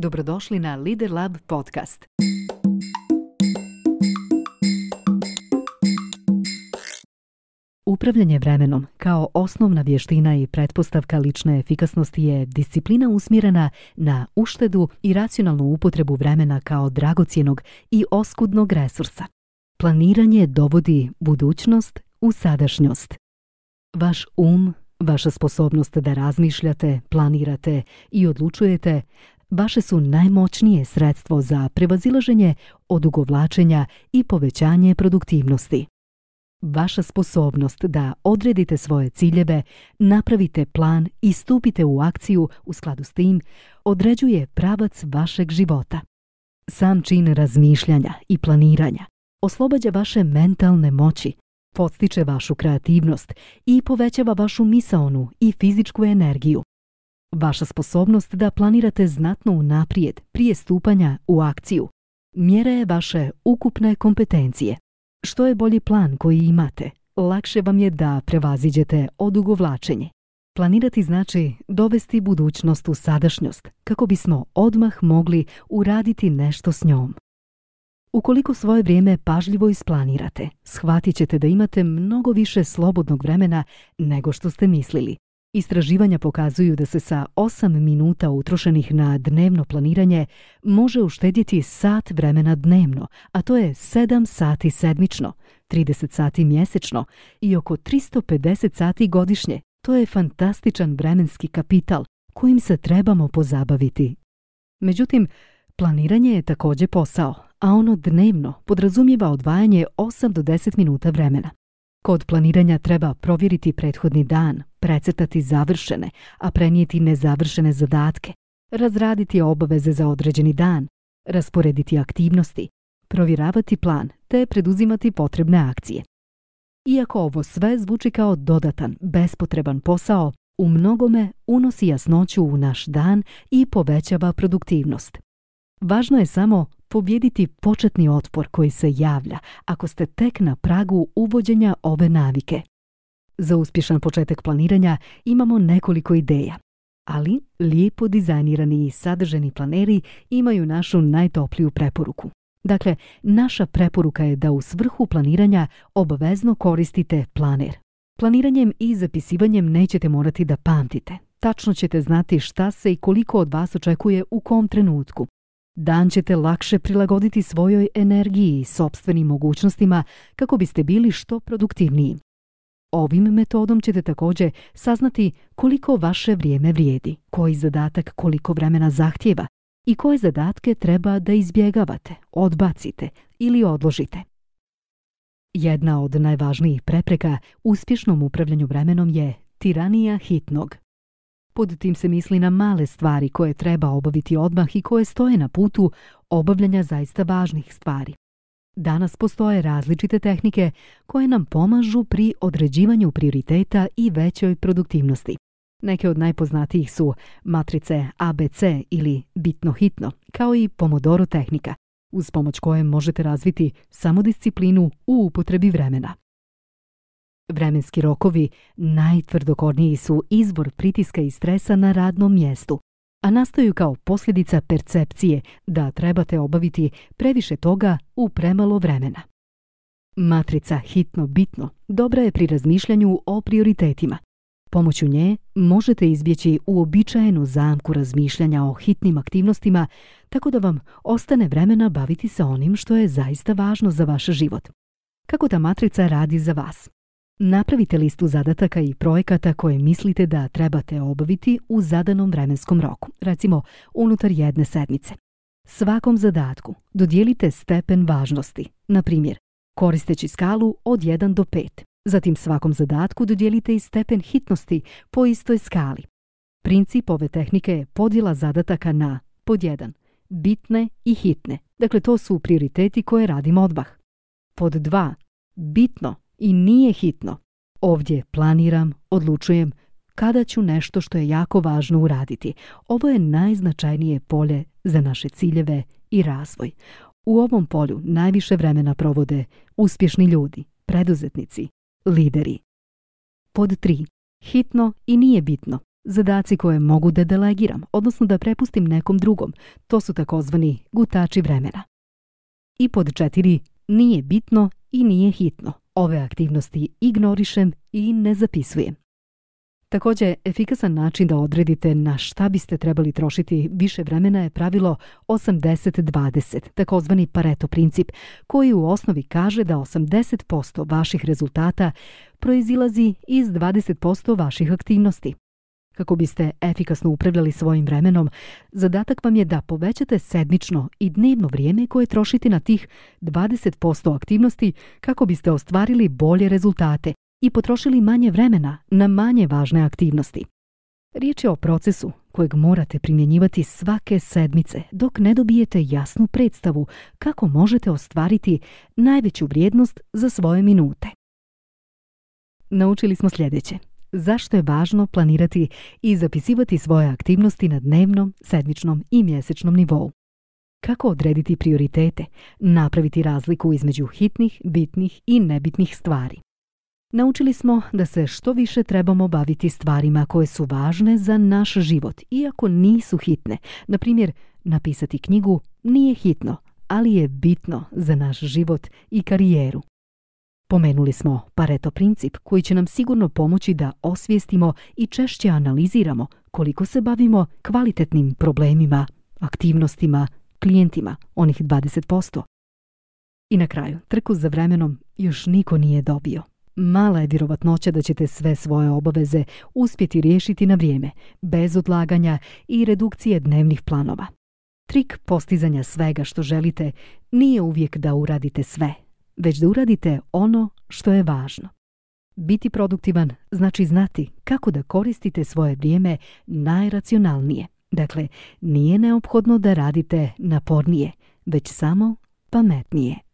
Dobrodošli na Lider Lab podcast. Upravljanje vremenom kao osnovna vještina i pretpostavka lične efikasnosti je disciplina usmjerena na uštedu i racionalnu upotrebu vremena kao dragocjenog i oskudnog resursa. Planiranje dovodi budućnost u sadašnjost. Vaš um, vaša sposobnost da razmišljate, planirate i odlučujete Vaše su najmoćnije sredstvo za prevazilaženje odugovlačenja i povećanje produktivnosti. Vaša sposobnost da odredite svoje ciljeve, napravite plan i stupite u akciju u skladu s tim određuje pravac vašeg života. Sam čin razmišljanja i planiranja oslobađa vaše mentalne moći, podstiče vašu kreativnost i povećava vašu misaonu i fizičku energiju, Vaša sposobnost da planirate znatno unaprijed prije stupanja u akciju mjera je vaše ukupne kompetencije. Što je bolji plan koji imate, lakše vam je da prevaziđete odugovlačenje. Planirati znači dovesti budućnost u sadašnjost kako bismo odmah mogli uraditi nešto s njom. Ukoliko svoje vrijeme pažljivo isplanirate, shvatit ćete da imate mnogo više slobodnog vremena nego što ste mislili. Istraživanja pokazuju da se sa 8 minuta utrošenih na dnevno planiranje može uštedjeti sat vremena dnevno, a to je 7 sati sedmično, 30 sati mjesečno i oko 350 sati godišnje. To je fantastičan vremenski kapital kojim se trebamo pozabaviti. Međutim, planiranje je također posao, a ono dnevno podrazumijeva odvajanje 8 do 10 minuta vremena. Kod planiranja treba provjeriti prethodni dan, precrtati završene, a prenijeti nezavršene zadatke, razraditi obaveze za određeni dan, rasporediti aktivnosti, provjeravati plan te preduzimati potrebne akcije. Iako ovo sve zvuči kao dodatan, bespotreban posao, u mnogome unosi jasnoću u naš dan i povećava produktivnost. Važno je samo pobjediti početni otpor koji se javlja ako ste tek na pragu uvođenja ove navike. Za uspješan početak planiranja imamo nekoliko ideja, ali lijepo dizajnirani i sadrženi planeri imaju našu najtopliju preporuku. Dakle, naša preporuka je da u svrhu planiranja obavezno koristite planer. Planiranjem i zapisivanjem nećete morati da pamtite. Tačno ćete znati šta se i koliko od vas očekuje u kom trenutku. Dan ćete lakše prilagoditi svojoj energiji i sobstvenim mogućnostima kako biste bili što produktivniji. Ovim metodom ćete također saznati koliko vaše vrijeme vrijedi, koji zadatak koliko vremena zahtjeva i koje zadatke treba da izbjegavate, odbacite ili odložite. Jedna od najvažnijih prepreka uspješnom upravljanju vremenom je tiranija hitnog. Pod tim se misli na male stvari koje treba obaviti odmah i koje stoje na putu obavljanja zaista važnih stvari, Danas postoje različite tehnike koje nam pomažu pri određivanju prioriteta i većoj produktivnosti. Neke od najpoznatijih su matrice ABC ili bitno hitno, kao i Pomodoro tehnika, uz pomoć koje možete razviti samodisciplinu u upotrebi vremena. Vremenski rokovi najtvrdokorniji su izvor pritiska i stresa na radnom mjestu, a nastaju kao posljedica percepcije da trebate obaviti previše toga u premalo vremena. Matrica hitno bitno dobra je pri razmišljanju o prioritetima. Pomoću nje možete izbjeći uobičajenu zamku razmišljanja o hitnim aktivnostima tako da vam ostane vremena baviti se onim što je zaista važno za vaš život. Kako ta matrica radi za vas? Napravite listu zadataka i projekata koje mislite da trebate obaviti u zadanom vremenskom roku, recimo unutar jedne sedmice. Svakom zadatku dodijelite stepen važnosti, na primjer, koristeći skalu od 1 do 5. Zatim svakom zadatku dodijelite i stepen hitnosti po istoj skali. Princip ove tehnike je podjela zadataka na pod 1. Bitne i hitne. Dakle, to su prioriteti koje radimo odmah. Pod 2. Bitno i nije hitno. Ovdje planiram, odlučujem kada ću nešto što je jako važno uraditi. Ovo je najznačajnije polje za naše ciljeve i razvoj. U ovom polju najviše vremena provode uspješni ljudi, preduzetnici, lideri. Pod 3. Hitno i nije bitno. Zadaci koje mogu da delegiram, odnosno da prepustim nekom drugom, to su takozvani gutači vremena. I pod četiri. Nije bitno i nije hitno. Ove aktivnosti ignorišem i ne zapisujem. Također, efikasan način da odredite na šta biste trebali trošiti više vremena je pravilo 80-20, takozvani Pareto princip, koji u osnovi kaže da 80% vaših rezultata proizilazi iz 20% vaših aktivnosti. Kako biste efikasno upravljali svojim vremenom, zadatak vam je da povećate sedmično i dnevno vrijeme koje trošite na tih 20% aktivnosti kako biste ostvarili bolje rezultate i potrošili manje vremena na manje važne aktivnosti. Riječ je o procesu kojeg morate primjenjivati svake sedmice dok ne dobijete jasnu predstavu kako možete ostvariti najveću vrijednost za svoje minute. Naučili smo sljedeće zašto je važno planirati i zapisivati svoje aktivnosti na dnevnom, sedmičnom i mjesečnom nivou. Kako odrediti prioritete, napraviti razliku između hitnih, bitnih i nebitnih stvari. Naučili smo da se što više trebamo baviti stvarima koje su važne za naš život, iako nisu hitne. Na primjer, napisati knjigu nije hitno, ali je bitno za naš život i karijeru. Pomenuli smo Pareto princip koji će nam sigurno pomoći da osvijestimo i češće analiziramo koliko se bavimo kvalitetnim problemima, aktivnostima, klijentima, onih 20%. I na kraju, trku za vremenom još niko nije dobio. Mala je vjerovatnoća da ćete sve svoje obaveze uspjeti riješiti na vrijeme, bez odlaganja i redukcije dnevnih planova. Trik postizanja svega što želite nije uvijek da uradite sve, već da uradite ono što je važno. Biti produktivan znači znati kako da koristite svoje vrijeme najracionalnije. Dakle, nije neophodno da radite napornije, već samo pametnije.